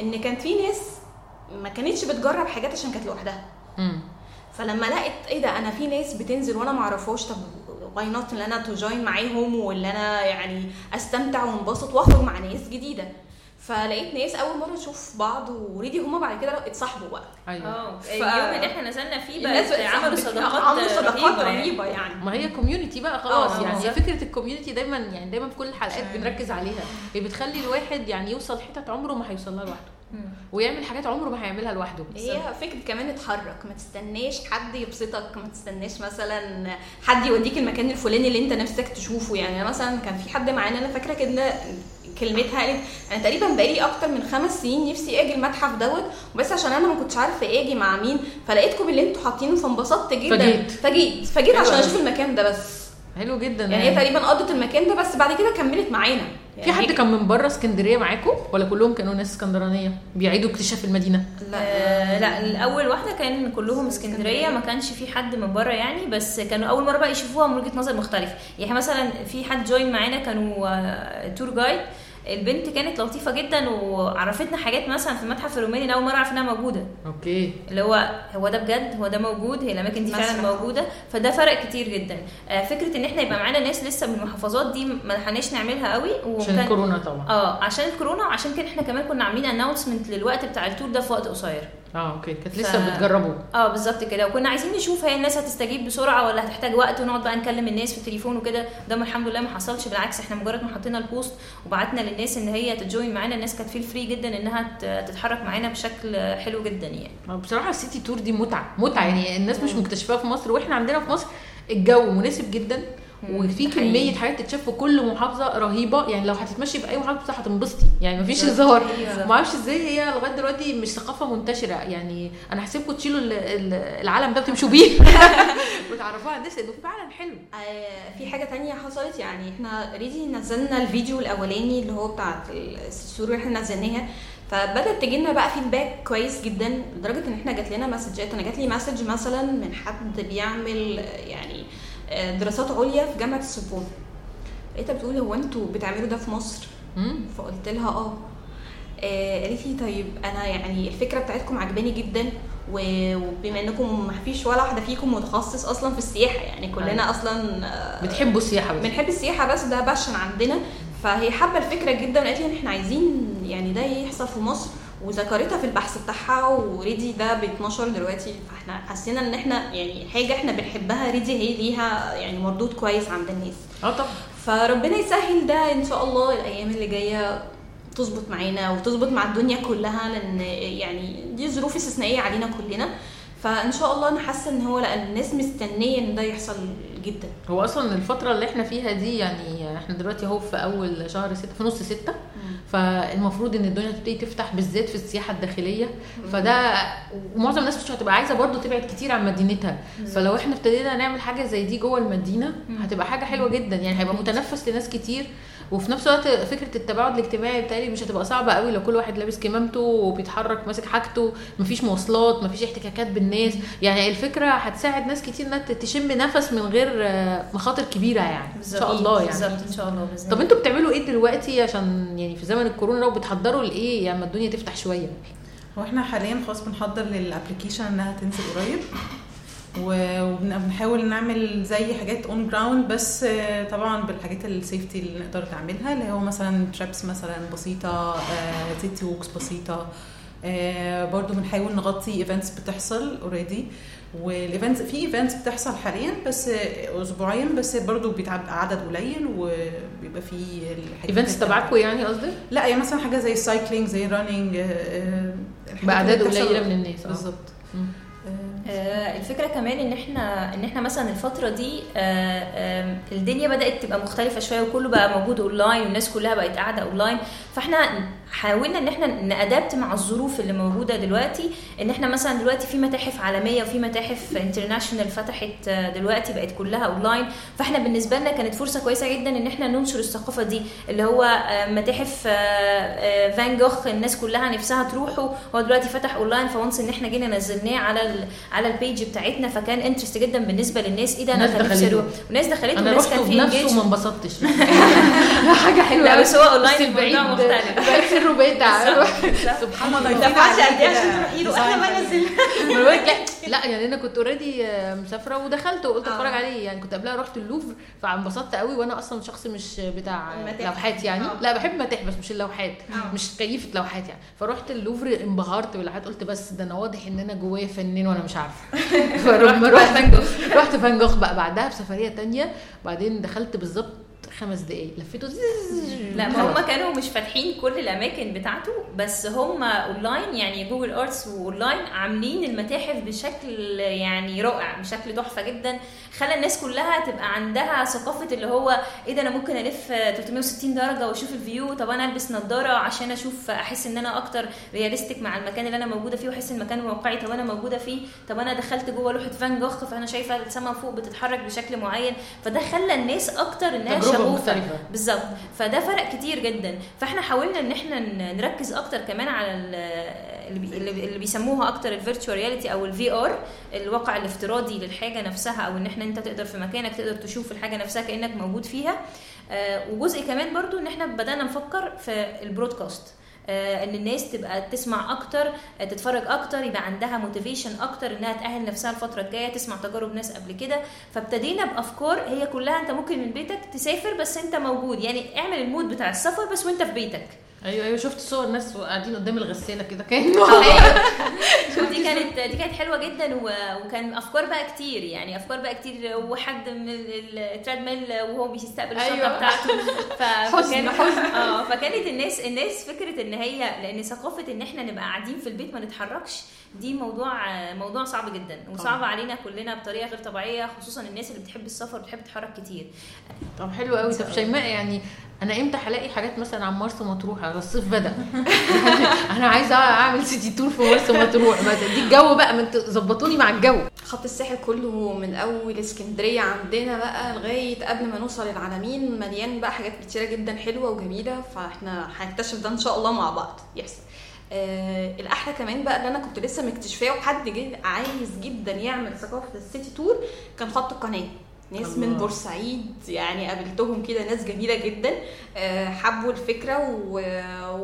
إن كان في ناس ما كانتش بتجرب حاجات عشان كانت لوحدها. امم فلما لقيت إيه ده أنا في ناس بتنزل وأنا ما أعرفهاش طب why not إن أنا to join معاهم واللي أنا يعني أستمتع وانبسط وأخرج مع ناس جديدة. فلقيت ناس أول مرة نشوف بعض already هما بعد كده اتصاحبوا بقى. أيوه. آه ف- اليوم اللي إحنا نزلنا فيه بقت عملوا صداقات عملوا صداقات رهيبة يعني. رهيبة يعني. ما هي community بقى خلاص آه، يعني. هي. فكرة ال community دايما يعني دايما في كل الحلقات بنركز عليها. هي بتخلي الواحد يعني يوصل حتت عمره ما هيوصل لها لوحده. ويعمل حاجات عمره ما هيعملها لوحده. هي فكرة كمان اتحرك. ما تستناش حد يبسطك. ما تستناش مثلا حد يوديك المكان الفلاني اللي انت نفسك تشوفه. يعني مثلا كان في حد معانا أنا فاكرة كده كلمتها قالت أنا تقريبا بقالي أكتر من خمس سنين نفسي آجي المتحف دوت وبس عشان أنا ما كنتش عارفة آجي مع مين فلقيتكم اللي أنتوا حاطينه فانبسطت جدا. فجيت. فجيت. فجيت عشان. أشوف المكان ده بس. حلو جدا يعني هي تقريبا قضت المكان ده بس بعد كده كملت معانا. يعني في حد هي- كان من بره اسكندرية معاكم؟ ولا كلهم كانوا ناس اسكندرانية؟ بيعيدوا اكتشاف المدينة. آه لا الأول واحدة كان كلهم اسكندرية. ما كانش في حد من بره يعني بس كانوا أول مرة بقى يشوفوها من وجهة نظر مختلفة. يعني مثلا في حد join معانا كانوا آه، tour guide البنت كانت لطيفة جدا وعرفتنا حاجات مثلا في المتحف الروماني أول مرة أعرف إنها موجودة. أوكي. اللي هو هو ده بجد؟ هو ده موجود؟ هي الأماكن دي فعلا. موجودة؟ فده فرق كتير جدا. آه، فكرة إن إحنا يبقى معانا ناس لسه من المحافظات دي ما لحقناش نعملها قوي عشان الكورونا طبعا. آه عشان الكورونا وعشان كده إحنا كمان كنا عاملين announcement للوقت بتاع ال tour ده في وقت قصير. آه أوكي. كانت ف- لسه بتجربوا آه بالظبط كده. وكنا عايزين نشوف هي الناس هتستجيب بسرعة ولا هتحتاج وقت ونقعد بقى نكلم الناس في التليفون وكده. ده الحمد لله ما حصلش. بالعكس إحنا مجرد ما حطينا ال post وبعتنا للناس إن هي ت join معانا الناس كانت feel free جدا إنها تتحرك معانا بشكل حلو جدا يعني. بصراحة السيتي تور دي متعة متعة يعني. الناس مش مكتشفاها في مصر وإحنا عندنا في مصر الجو مناسب جدا. وفي. كمية حاجات تتشاف في كل محافظة رهيبة. يعني لو هتتمشي في أي محافظة هتنبسطي. يعني مفيش هزار. ما أعرفش إزاي هي لغاية دلوقتي مش ثقافة منتشرة. يعني أنا هسيبكم تشيلوا ال- ال- العلم ده وتمشوا بيه. *laughs* *laughs* وتعرفوها على الناس فعلا حلو. آه، في حاجة تانية حصلت. يعني إحنا ريدي نزلنا الفيديو الأولاني اللي هو بتاع الصورة اللي إحنا نزلناها. فبدأت تجي لنا بقى feedback كويس جدا لدرجة إن إحنا جات لنا message ات أنا جات لي message مثلا من حد بيعمل يعني دراسات عليا في جامعة السوربون لقيتها بتقول هو أنتوا بتعملوا ده في مصر؟ فقلت لها آه. آه، قالت لي طيب أنا يعني الفكرة بتاعتكم عجباني جدا وبما إنكم ما فيش ولا واحدة فيكم متخصص أصلا في السياحة يعني كلنا أيوة. أصلا آه، بتحبوا السياحة بس. بنحب السياحة بس ده passion عندنا. فهي حابة الفكرة جدا وقالت لي ان إحنا عايزين يعني ده يحصل في مصر. وذكرتها في البحث بتاعها وريدي ده بيتنشر دلوقتي. فاحنا حسينا إن إحنا يعني حاجة إحنا بنحبها ريدي هي ليها يعني مردود كويس عند الناس. آه طبعا. فربنا يسهل ده إن شاء الله الأيام اللي جاية تظبط معانا وتظبط مع الدنيا كلها لأن يعني دي ظروف استثنائية علينا كلنا. فإن شاء الله أنا حاسة إن هو لأ الناس مستنية إن ده يحصل جدا. هو أصلا الفترة اللي إحنا فيها دي يعني إحنا دلوقتي أهو في أول شهر ستة في نص ستة. فالمفروض إن الدنيا تبتدي تفتح بالذات في السياحة الداخلية. فده ومعظم الناس مش هتبقى عايزة برضو تبعد كتير عن مدينتها. فلو إحنا ابتدينا نعمل حاجة زي دي جوه المدينة هتبقى حاجة حلوة جدا. يعني هيبقى متنفس لناس كتير. وفي نفس الوقت فكرة التباعد الاجتماعي بتاعي مش هتبقى صعبة قوي لو كل واحد لابس كمامته وبيتحرك ماسك حاجته مفيش مواصلات مفيش احتكاكات بالناس. يعني الفكرة هتساعد ناس كتير إنها تشم نفس من غير مخاطر كبيرة يعني إن شاء الله يعني. بالظبط إن شاء الله بإذن طب. أنتوا بتعملوا إيه دلوقتي عشان يعني في زمن الكورونا لو بتحضروا لإيه؟ يعني ما الدنيا تفتح شوية. هو إحنا حاليا خلاص بنحضر لل application إنها تنزل قريب. وبنحاول نعمل زي حاجات on ground بس آه، طبعا بالحاجات ال safety اللي نقدر نعملها اللي هو مثلا trips مثلا بسيطة city walks بسيطة. آه، برضو بنحاول نغطي events بتحصل already وال events في events بتحصل حاليا بس آه، اسبوعيا بس برضو بيبقى بعدد قليل وبيبقى في events تبعكم يعني قصدك؟ لا يعني مثلا حاجة زي ال cycling زي ال running بأعداد قليلة من الناس آه. بالظبط. آه، الفكرة كمان إن إحنا إن إحنا مثلا الفترة دي آه، آه، الدنيا بدأت تبقى مختلفة شوية وكله بقى موجود اونلاين والناس كلها بقت قاعدة اونلاين فإحنا حاولنا ان إحنا ن adapt مع الظروف اللي موجودة دلوقتي ان إحنا مثلا دلوقتي في متاحف عالمية وفي متاحف international فتحت آه، دلوقتي بقت كلها اونلاين فاحنا بالنسبة لنا كانت فرصة كويسة جدا ان إحنا ننشر الثقافة دي اللي هو آه، متاحف آه، آه، فان جوخ الناس كلها نفسها تروحه هو دلوقتي فتح اونلاين ف once ان إحنا جينا نزلناه على ال على ال page بتاعتنا فكان interest جدا بالنسبة للناس إيه ده أنا الناس كان نفسي. أروح وناس دخلته وناس كان في engage وما انبسطتش *laughs* حاجة حلوة لا. بس هو اونلاين الموضوع مختلف *laughs* بيتع بالظبط. سبحان الله. دفعتي عليه قد إيه عشان تروحي له أنا ما ما بقولك لا يعني أنا كنت already مسافرة ودخلت وقلت آه. اتفرج عليه. يعني كنت قبلها رحت اللوفر فانبسطت قوي. وأنا أصلا شخص مش بتاع. لوحات يعني. آه. لا بحب متاحف بس مش اللوحات. آه. مش كيفة لوحات يعني. فرحت اللوفر انبهرت باللوحات قلت بس ده أنا واضح إن أنا جوايا فنان وأنا مش عارفة. *laughs* فلما رحت فان جوخ. رحت فان جوخ بقى بعدها بسفرية تانية. بعدين دخلت بالظبط خمس دقايق لفيته لا ما. هم كانوا مش فاتحين كل الأماكن بتاعته بس هم اونلاين يعني Google Arts واونلاين عاملين المتاحف بشكل يعني رائع بشكل تحفة جدا خلى الناس كلها تبقى عندها ثقافة اللي هو إيه ده أنا ممكن ألف 360 درجة وأشوف ال view طب أنا ألبس نظاره عشان أشوف أحس إن أنا أكتر realistic مع المكان اللي أنا موجودة فيه وأحس المكان واقعي طب أنا موجودة فيه طب أنا دخلت جوه لوحة فان جوخ فأنا شايفة السما فوق بتتحرك بشكل معين فده خلى الناس أكتر إنها مختلفة. بالظبط. فده فرق كتير جدا. فإحنا حاولنا إن إحنا نركز أكتر كمان على ال- اللي, بي اللي اللي بيسموها أكتر ال virtual reality أو ال VR الواقع الافتراضي للحاجة نفسها أو إن إحنا أنت تقدر في مكانك تقدر تشوف الحاجة نفسها كأنك موجود فيها. آه، وجزء كمان برضو إن إحنا بدأنا نفكر في ال broadcast. إن الناس تبقى تسمع أكتر آه، تتفرج أكتر يبقى عندها motivation أكتر إنها تأهل نفسها الفترة الجاية تسمع تجارب ناس قبل كده. فابتدينا بأفكار هي كلها أنت ممكن من بيتك تسافر بس أنت موجود. يعني اعمل ال mood بتاع السفر بس وأنت في بيتك. أيوه أيوه شفت صور ناس قاعدين قدام الغسالة كده كأنه *laughs* دي *laughs* كانت دي كانت حلوة جدا و- وكان أفكار بقى كتير يعني أفكار بقى كتير وحد من ال treadmill وهو بيستقبل الشنطة أيوة. بتاعته. *laughs* ف- حزن، فكان آه فكانت الناس الناس فكرة إن هي لأن ثقافة إن إحنا نبقى قاعدين في البيت ما نتحركش. دي موضوع موضوع صعب جدا وصعب علينا كلنا بطريقة غير طبيعية خصوصا الناس اللي بتحب السفر وبتحب تتحرك كتير. طب حلو قوي طب شيماء يعني أنا إمتى هلاقي حاجات مثلا عن مرسى مطروح؟ على الصيف بدأ. *laughs* أنا عايزة أعمل سيتي تور في مرسى مطروح. مثلا دي الجو بقى ما ظبطوني مع الجو. خط الساحل كله من أول اسكندرية عندنا بقى لغاية قبل ما نوصل العالمين مليان بقى حاجات كتيرة جدا حلوة وجميلة فإحنا هنكتشف ده إن شاء الله مع بعض. يحصل آه الأحلى كمان بقى اللي أنا كنت لسه مكتشفاه وحد جه عايز جدا يعمل ثقافة السيتي تور كان خط القناة. ناس الله. من بورسعيد يعني قابلتهم كده ناس جميلة جدا آه، حبوا الفكرة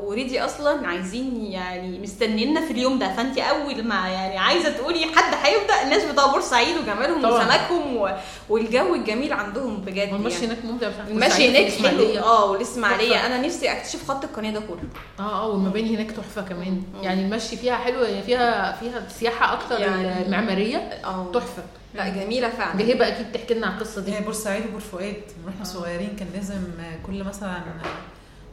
وريدي أصلا عايزين يعني مستنينا في اليوم ده فانت أول ما يعني عايزة تقولي حد هيبدأ الناس بتوع بورسعيد وجمالهم. وسمكهم. والجو الجميل عندهم بجد والمشي يعني. هناك ممتع المشي هناك حلو. آه والإسماعيلية. أنا نفسي أكتشف خط القناة ده كله آه آه والمباني هناك تحفة كمان يعني المشي فيها حلو يعني فيها فيها سياحة أكتر يعني- المعمارية آه تحفة لا جميلة فعلا. دي هبة أكيد تحكي لنا على القصة دي. هي بورسعيد وبور فؤاد وإحنا صغيرين كان لازم كل مثلا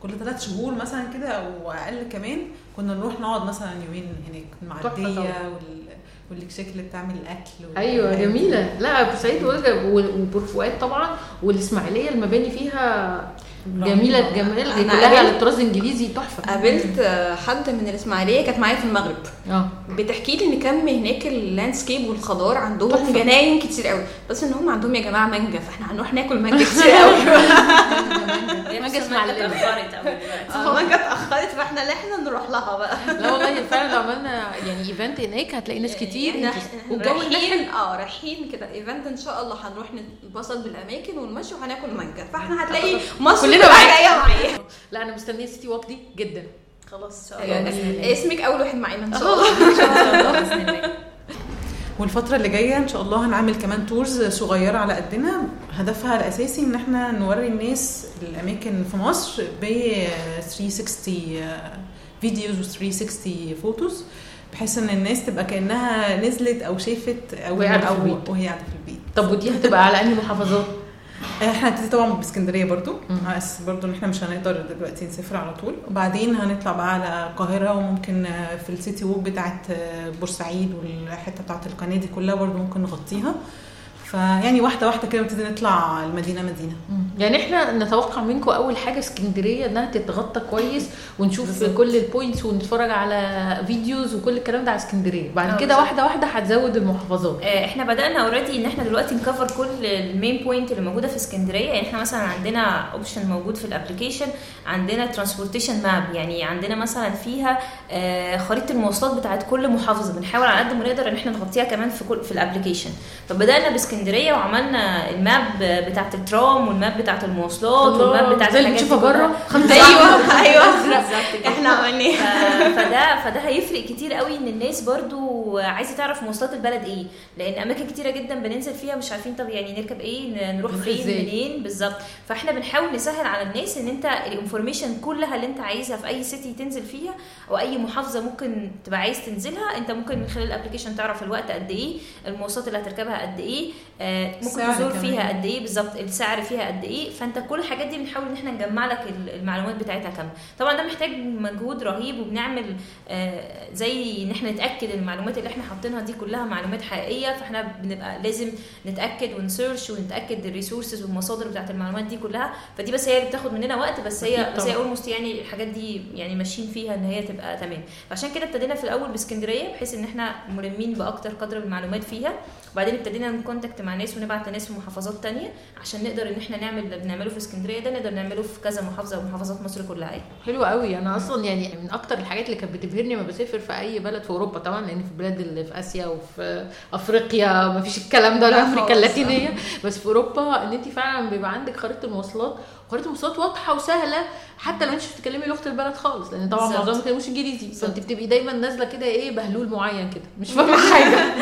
كل ثلاث شهور مثلا كده أو أقل كمان كنا نروح نقعد مثلا يومين هناك تحفة المعديه طبعا. وال والاكشاك اللي بتعمل الاكل أيوه جميلة. لا بورسعيد وبور فؤاد طبعا والإسماعيلية المباني فيها جميلة جمال أنا كلها على قابلت- الطراز الانجليزي تحفة. قابلت حد من الاسماعيليه كانت معايا في المغرب. آه. بتحكي لي إن كم هناك ال landscape والخضار عندهم تحفة. جناين كتير قوي. بس إن هم عندهم يا جماعة مانجا فإحنا هنروح ناكل مانجا *laughs* كتير قوي. *laughs* مانجا اسماعيلية. اتأخرت أوي دلوقتي. المانجا اتأخرت فإحنا لا إحنا نروح لها بقى. لا والله فعلا لو عملنا يعني event هناك هتلاقي ناس كتير إحنا والجو رايحين آه رايحين كده. event إن شاء الله هنروح نتبسط بالأماكن ونمشي وهناكل مانجا. فإحنا هتلاقي مصر كلنا معايا لا أنا مستنية city walk دي جدا. خلاص يعني- اسمك أول واحد معانا إن شاء الله. إن شاء الله. بإذن *laughs* الله والفترة اللي جاية إن شاء الله هنعمل كمان tours صغيرة على قدنا. هدفها الأساسي إن إحنا نوري الناس الأماكن في مصر ب 360 videos و 360 photos بحيث إن الناس تبقى كأنها نزلت أو شافت أو وهي قاعدة في أو البيت. وهي قاعدة في البيت. طب ودي هتبقى على أنهي محافظات؟ إحنا هنبتدي طبعا بإسكندرية برضو. مم. بس برضو إن إحنا مش هنقدر دلوقتي نسافر على طول. وبعدين هنطلع بقى على القاهرة وممكن آه، في ال city walk بتاعت آه، بورسعيد والحتة بتاعت القناه دي كلها برضو ممكن نغطيها. فيعني واحدة واحدة كده نبتدي نطلع المدينة مدينة. يعني إحنا نتوقع منكم أول حاجة اسكندرية إنها تتغطى كويس ونشوف بالظبط. كل ال points ونتفرج على videos وكل الكلام ده على اسكندرية. بعد آه كده. واحدة واحدة هتزود المحافظات. آه، إحنا بدأنا already إن إحنا دلوقتي ن cover كل ال main point اللي موجودة في اسكندرية. يعني إحنا مثلا عندنا option موجود في ال application عندنا transportation map يعني عندنا مثلا فيها آه، خريطة المواصلات بتاعت كل محافظة. بنحاول على قد ما نقدر إن إحنا نغطيها كمان في كل في ال application فبدأنا باسكندرية وعملنا ال map بتاعت الترام وال map بتاعت المواصلات وال map بتاعت اللي الحاجات دي. بره *laughs* أيوه أيوه. *laughs* إحنا عملناها *laughs* فده فده هيفرق كتير قوي إن الناس برضو عايزة تعرف مواصلات البلد إيه. لأن أماكن كتيرة جدا بننزل فيها مش عارفين طب يعني نركب إيه نروح فين؟ منين؟ بالظبط. فإحنا بنحاول نسهل على الناس إن أنت ال information كلها اللي أنت عايزها في أي city تنزل فيها أو أي محافظة ممكن تبقى عايز تنزلها أنت ممكن من خلال ال application تعرف الوقت قد إيه المواصلات اللي هتركبها قد إيه آه، ممكن تزور. فيها قد إيه بالظبط السعر فيها قد إيه. فأنت كل الحاجات دي بنحاول إن إحنا نجمع لك ال- المعلومات بتاعتها كاملة. طبعا ده محتاج مجهود رهيب وبنعمل آه، زي إن إحنا نتأكد إن المعلومات اللي إحنا حاطينها دي كلها معلومات حقيقية فإحنا بنبقى لازم نتأكد ون search ونتاكد ال resources والمصادر بتاعت المعلومات دي كلها. فدي بس هي اللي بتاخد مننا وقت بس هي بس هي. almost يعني الحاجات دي يعني ماشيين فيها إن هي تبقى تمام. فعشان كده ابتدينا في الأول بإسكندرية بحيث إن إحنا ملمين بأكتر قدر من المعلومات فيها. وبعدين ابتدينا ن contact مع ناس ونبعت لناس في محافظات تانية عشان نقدر إن إحنا نعمل اللي بنعمله في اسكندرية ده نقدر نعمله في كذا محافظة ومحافظات مصر كلها يعني. حلو قوي أنا أصلا يعني من أكتر الحاجات اللي كانت بتبهرني لما بسافر في أي بلد في أوروبا طبعا لأن في البلاد اللي في آسيا وفي أفريقيا ما فيش الكلام ده ولا لا افريقيا. اللاتينية بس في أوروبا إن انت فعلا بيبقى عندك خريطة المواصلات خريطة المواصلات واضحة وسهلة حتى لو أنت مش بتتكلمي لغة البلد خالص لأن طبعا. معظمهم ما بيتكلموش إنجليزي. فانت بتبقي دايما نازلة كده إيه بهلول معين كده مش *laughs* فاهمة حاجة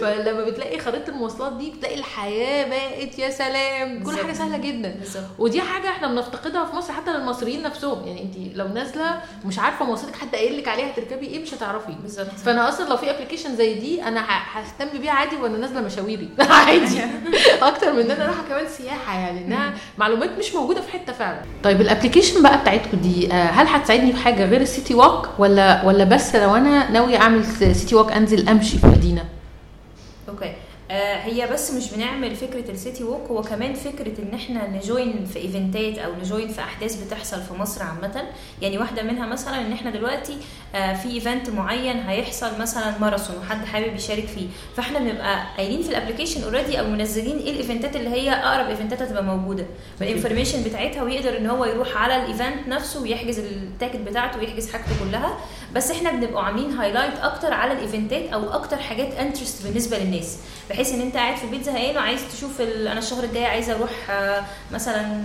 فلما بتلاقي خريطة المواصلات دي بتلاقي الحياة بقت يا سلام. كل حاجة. سهلة جدا. ودي حاجة إحنا بنفتقدها في مصر حتى للمصريين نفسهم. يعني انت لو نازلة ومش عارفة مواصلاتك حد قايل لك عليها تركبي إيه مش هتعرفي. بالظبط. فأنا أصلا لو في ابلكيشن زي دي أنا ههتم بيها عادي وأنا نازلة مشاويري. *laughs* عادي. *laughs* أكتر من إن أنا رايحة كمان سياحة يعني. إنها معلومات مش موجودة في حتة فعلا. طيب ال application بقى بتاعتكم دي آه، هل هتساعدني في حاجة غير ال city walk ولا ولا بس لو أنا ناوية أعمل city walk أنزل أمشي في مدينة؟ okay آه هي بس مش بنعمل فكرة ال city walk هو كمان فكرة إن إحنا ن join في event ات أو ن join في أحداث بتحصل في مصر عامة. يعني واحدة منها مثلا إن إحنا دلوقتي آه في event معين هيحصل مثلا ماراثون وحد حابب يشارك فيه. فإحنا بنبقى قايلين في ال application already أو منزلين إيه ال event ات اللي هي أقرب event ات هتبقى موجودة. بال information بتاعتها ويقدر إن هو يروح على ال event نفسه ويحجز ال ticket بتاعته ويحجز حاجته كلها. بس إحنا بنبقى عاملين highlight أكتر على ال event ات أو أكتر حاجات interest بالنسبة للناس. بحيث إن أنت قاعد في البيت زهقان وعايز تشوف. أنا الشهر الجاي عايزة أروح آه، مثلا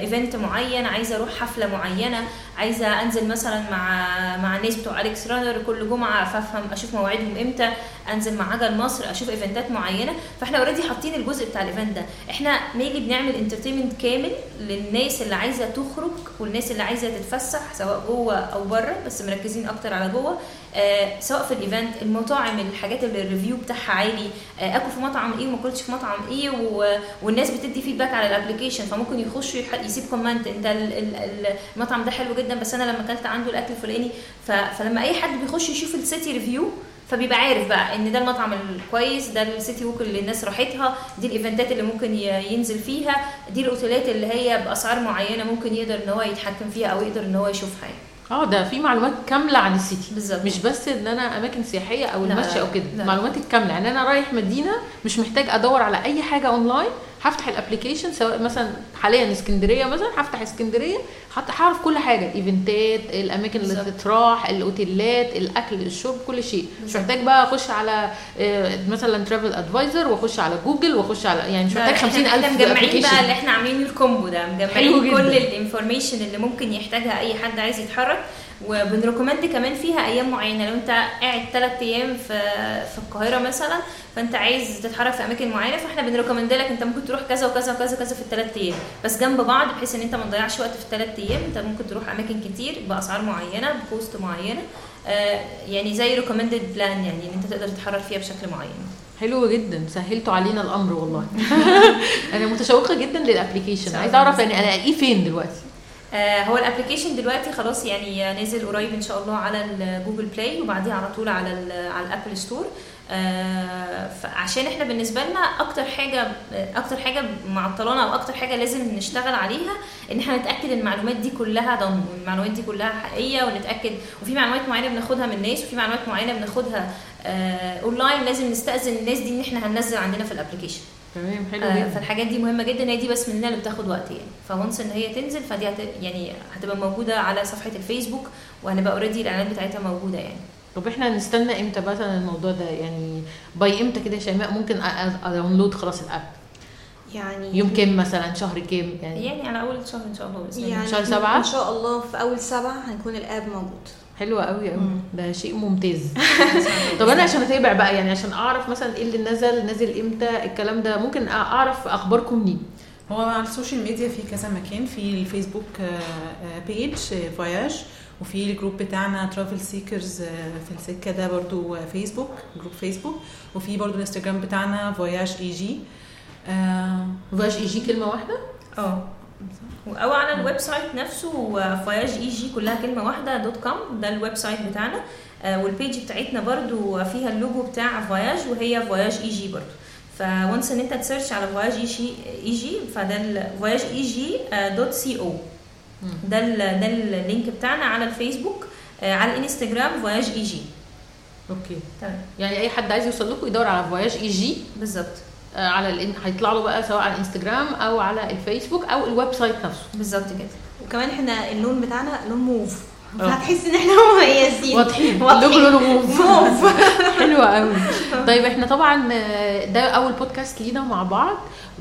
event معين عايزة أروح حفلة معينة عايزة أنزل مثلا مع مع الناس بتوع Alex Runners كل جمعة فافهم أشوف مواعيدهم إمتى أنزل مع عجل مصر أشوف event ات معينة فإحنا already حاطين الجزء بتاع ال event ده إحنا mainly بنعمل entertainment كامل للناس اللي عايزة تخرج والناس اللي عايزة تتفسح سواء جوه أو بره بس مركزين أكتر على جوه آه سواء في ال event المطاعم الحاجات اللي ال review بتاعها عالي آه اكل في مطعم إيه وما اكلتش في مطعم إيه. والناس بتدي feedback على ال application فممكن يح... يسيب comment انت ال... ال... ال- المطعم ده حلو جدا بس أنا لما اكلت عنده الأكل الفلاني. فلما اي حد بيخش يشوف ال city review فبيبقى عارف بقى إن ده المطعم الكويس ده ال city walk اللي الناس راحتها دي ال event ات اللي ممكن ينزل فيها دي الأوتيلات اللي هي بأسعار معينة ممكن يقدر إن هو يتحكم فيها أو يقدر إن هو يشوفها يعني. آه ده في معلومات كاملة عن ال city بالظبط. مش بس إن أنا أماكن سياحية أو المشي أو كده لا. المعلومات الكامله يعني أنا رايح مدينة مش محتاج أدور على أي حاجة أونلاين هفتح ال application سواء مثلا حاليا اسكندرية مثلا هفتح اسكندرية هعرف كل حاجة ال event ات الأماكن اللي بالظبط. تتراح الأوتيلات الأكل الشرب كل شيء مش. محتاج بقى أخش على آه، مثلا travel advisor وأخش على جوجل وأخش على يعني مش محتاج ده 50000 إحنا مجمعين بقى اللي إحنا عاملين ال combo ده مجمعين. كل ال information اللي ممكن يحتاجها أي حد عايز يتحرك وبن recommend كمان فيها أيام معينة. لو أنت قاعد ثلاث أيام في في القاهرة مثلا فأنت عايز تتحرك في أماكن معينة فإحنا بن recommend لك أنت ممكن تروح كذا وكذا وكذا وكذا في الثلاث أيام. بس جنب بعض بحيث إن أنت ما تضيعش وقت في الثلاث أيام أنت ممكن تروح أماكن كتير بأسعار معينة ب cost معينة. آه يعني زي recommended plan يعني إن أنت تقدر تتحرك فيها بشكل معين. حلو جدا. سهلتوا علينا الأمر والله. *laughs* أنا متشوقة جدا لل application عايزة. أعرف يعني ألاقيه فين دلوقتي؟ هو ال application دلوقتي خلاص يعني نزل قريب إن شاء الله على ال Google Play وبعديها على طول على على ال App Store آه، فعشان إحنا بالنسبة لنا أكتر حاجة أكتر حاجة معطلانا أو أكتر حاجة لازم نشتغل عليها إن إحنا نتأكد المعلومات دي كلها ضم والمعلومات دي كلها حقيقية ونتأكد. وفي معلومات معينة بناخدها من الناس وفي معلومات معينة بناخدها آه، اونلاين لازم نستأذن الناس دي إن إحنا هننزل عندنا في ال application تمام حلو آه، جدا. فالحاجات دي مهمة جدا هي دي بس مننا اللي بتاخد وقت يعني. ف once إن هي تنزل فدي هت... يعني هتبقى موجودة على صفحة الفيسبوك وهنبقى already الإعلانات بتاعتها موجودة يعني. طب إحنا نستنى إمتى مثلا الموضوع ده؟ يعني by إمتى كده يا شيماء؟ ممكن أ- أ- أ download خلاص ال app. يعني يوم كام مثلا؟ شهر كام؟ يعني يعني على أول شهر إن شاء الله باذن الله يعني شهر سبعة؟ إن شاء الله في أول سبعة هنكون ال app موجود. حلوة قوي قوي. ده شيء ممتاز. *laughs* طب أنا عشان أتابع بقى يعني عشان أعرف مثلا إيه اللي نزل نزل إمتى الكلام ده ممكن أعرف أخباركم منين هو على ال social media في كذا مكان في الفيسبوك page Voyage وفي ال group بتاعنا Travel Seekers في السكة ده برضو آه، فيسبوك group فيسبوك وفي برضو الإنستجرام بتاعنا Voyage EG Voyage EG كلمة واحدة؟ آه. أو على ال website نفسه Voyage EG كلها كلمة واحدة dot com ده ال website بتاعنا. آه، وال page بتاعتنا برضو فيها اللوجو بتاع Voyage وهي Voyage EG برضو. ف once إن أنت ت search على Voyage EG EG فده Voyage EG dot co. ده ال ده ال link بتاعنا على الفيسبوك آه، على الإنستجرام Voyage EG. Okay. تمام. يعني أي حد عايز يوصل لكم يدور على فواياج إي جي. بالظبط. آه، على الإن... هيطلع له بقى سواء على الإنستجرام أو على الفيسبوك أو ال website نفسه. بالظبط كده. وكمان إحنا اللون بتاعنا لون موف. فهتحس إن إحنا *laughs* مميزين. واضحين. واضحين. اللوجو لونه موف. موف. *laughs* حلوة قوي *laughs* طيب إحنا طبعا آه، ده أول بودكاست لينا مع بعض.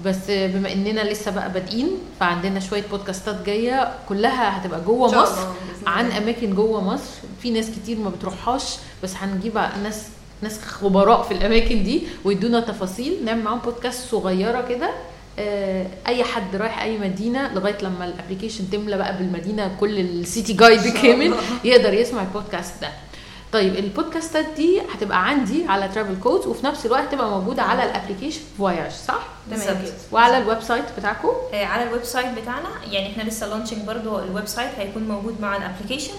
بس آه، بما إننا لسه بقى بادئين فعندنا شوية بودكاستات جاية. كلها هتبقى جوه مصر. عن. أماكن جوه مصر. في ناس كتير ما بتروحهاش. بس هنجيب ناس ناس خبراء في الأماكن دي ويدونا تفاصيل نعمل معاهم بودكاست صغيرة كده آه، أي حد رايح أي مدينة لغاية لما ال application تملى بقى بالمدينة كل ال city guide كامل *laughs* يقدر يسمع البودكاست ده. طيب البودكاستات دي هتبقى عندي على Travel Codes وفي نفس الوقت تبقى موجودة على ال application Voyage صح. تمام. وعلى ال website بتاعكم؟ آه، على ال website بتاعنا يعني إحنا لسه launching برضو ال website هيكون موجود مع ال application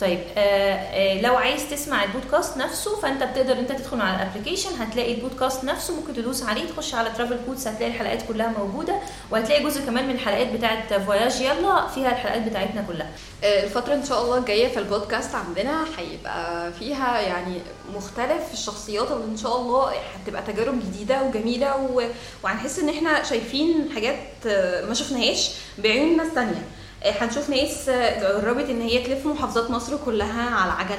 طيب آه آه لو عايز تسمع البودكاست نفسه فأنت بتقدر أنت تدخل على ال application هتلاقي البودكاست نفسه ممكن تدوس عليه تخش على Travel Codes هتلاقي الحلقات كلها موجودة وهتلاقي جزء كمان من الحلقات بتاعه Voyage يلا فيها الحلقات بتاعتنا كلها. آه، الفترة إن شاء الله الجاية في البودكاست عندنا هيبقى فيها يعني مختلف الشخصيات اللي إن شاء الله هتبقى تجارب جديدة وجميلة و... وهنحس إن إحنا شايفين حاجات ما شفناهاش بعيون ناس تانية آه، هنشوف ناس آه، جربت إن هي تلف محافظات مصر كلها على عجل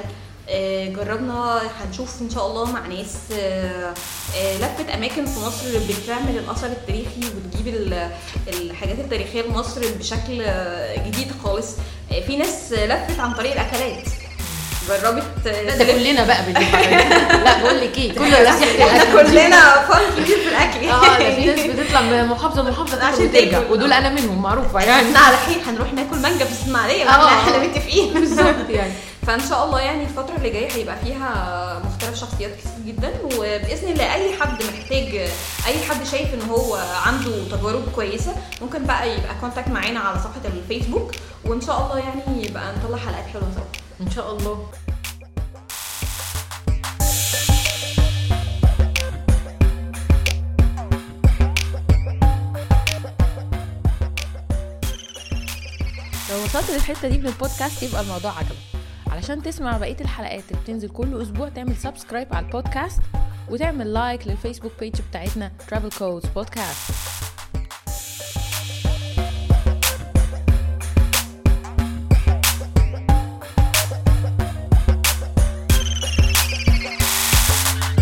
آه، جربنا هنشوف إن شاء الله مع ناس آه، آه، لفت أماكن في مصر بتعمل الأثر التاريخي وتجيب ال- الحاجات التاريخية لمصر بشكل آه، جديد خالص. آه، في ناس لفت عن طريق الأكلات. جربت ده كلنا بقى بنجيب. *laughs* لا بقول لك إيه كل الناس. كلنا فان كبير في الأكل آه ده في ناس بتطلع من محافظة لمحافظه عشان تاكل. ودول أنا منهم معروفة يعني إحنا على خير هنروح ناكل مانجا في إسماعيلية ما آه. إحنا إحنا متفقين *laughs* بالظبط يعني *laughs* فإن شاء الله يعني الفترة اللي جاية هيبقى فيها مختلف شخصيات كتير جدا وبإذن الله أي حد محتاج أي حد شايف إن هو عنده تجارب كويسة ممكن بقى يبقى contact معانا على صفحة الفيسبوك وإن شاء الله يعني يبقى نطلع حلقات حلوة سوا إن شاء الله. لو وصلت للحتة دي من البودكاست يبقى الموضوع عجبك. علشان تسمع بقية الحلقات اللي بتنزل كل أسبوع تعمل subscribe على البودكاست وتعمل لايك للفيسبوك بيج بتاعتنا Travel Codes بودكاست